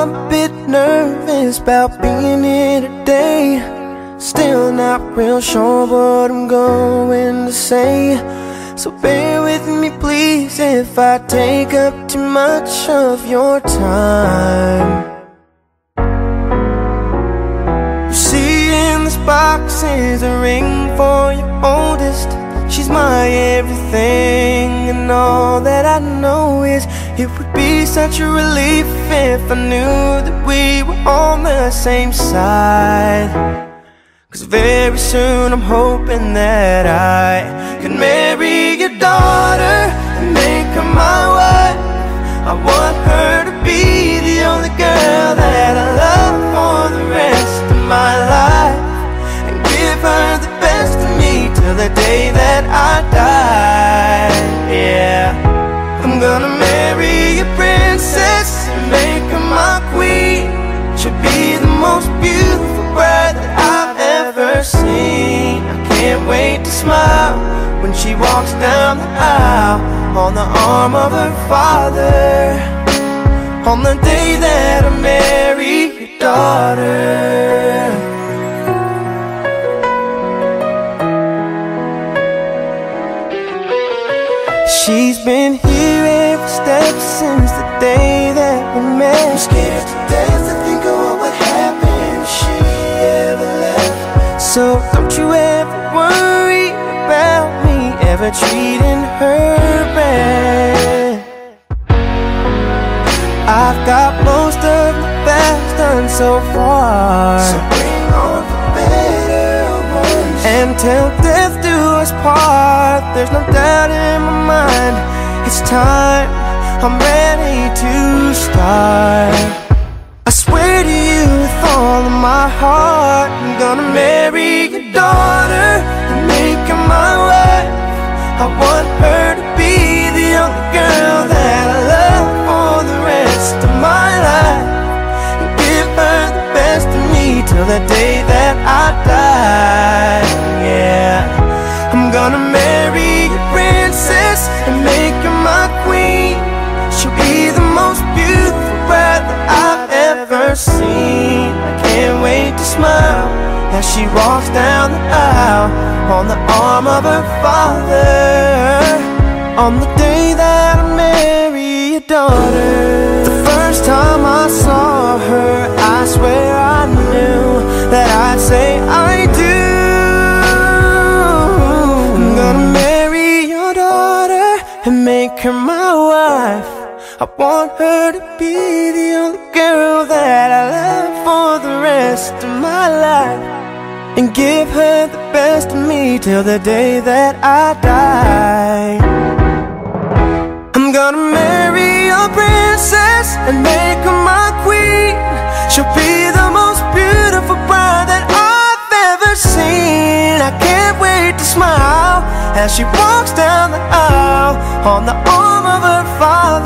I'm a bit nervous about being here today. Still not real sure what I'm going to say. So bear with me, please, if I take up too much of your time. You see, in this box is a ring for your oldest. She's my everything, and all that I know is it would be such a relief if I knew that we were on the same side. Cause very soon I'm hoping that I can marry your daughter smile when she walks down the aisle on the arm of her father. On the day that I marry your daughter. She's been here every step since the day that we met. I'm scared to death me ever treating her bad. I've got most of the best done so far. So bring on the better ones. And till death do us part, there's no doubt in my mind. It's time, I'm ready to start. I swear to you with all of my heart, I'm gonna marry your daughter and make her my wife. I want her to be the only girl that I love for the rest of my life. And give her the best of me till the day that I die. Yeah, I'm gonna marry a princess and make her my queen. She'll be the most beautiful bride that I've ever seen. I can't wait to smile as she walks down the aisle on the arm of her father. On the day that I marry your daughter. The first time I saw her, I swear I knew that I'd say I do. I'm gonna marry your daughter and make her my wife. I want her to be the only girl that I love for the rest of my life. And give her the best of me till the day that I die. Gonna marry a princess and make her my queen. She'll be the most beautiful bride that I've ever seen. I can't wait to smile as she walks down the aisle on the arm of her father.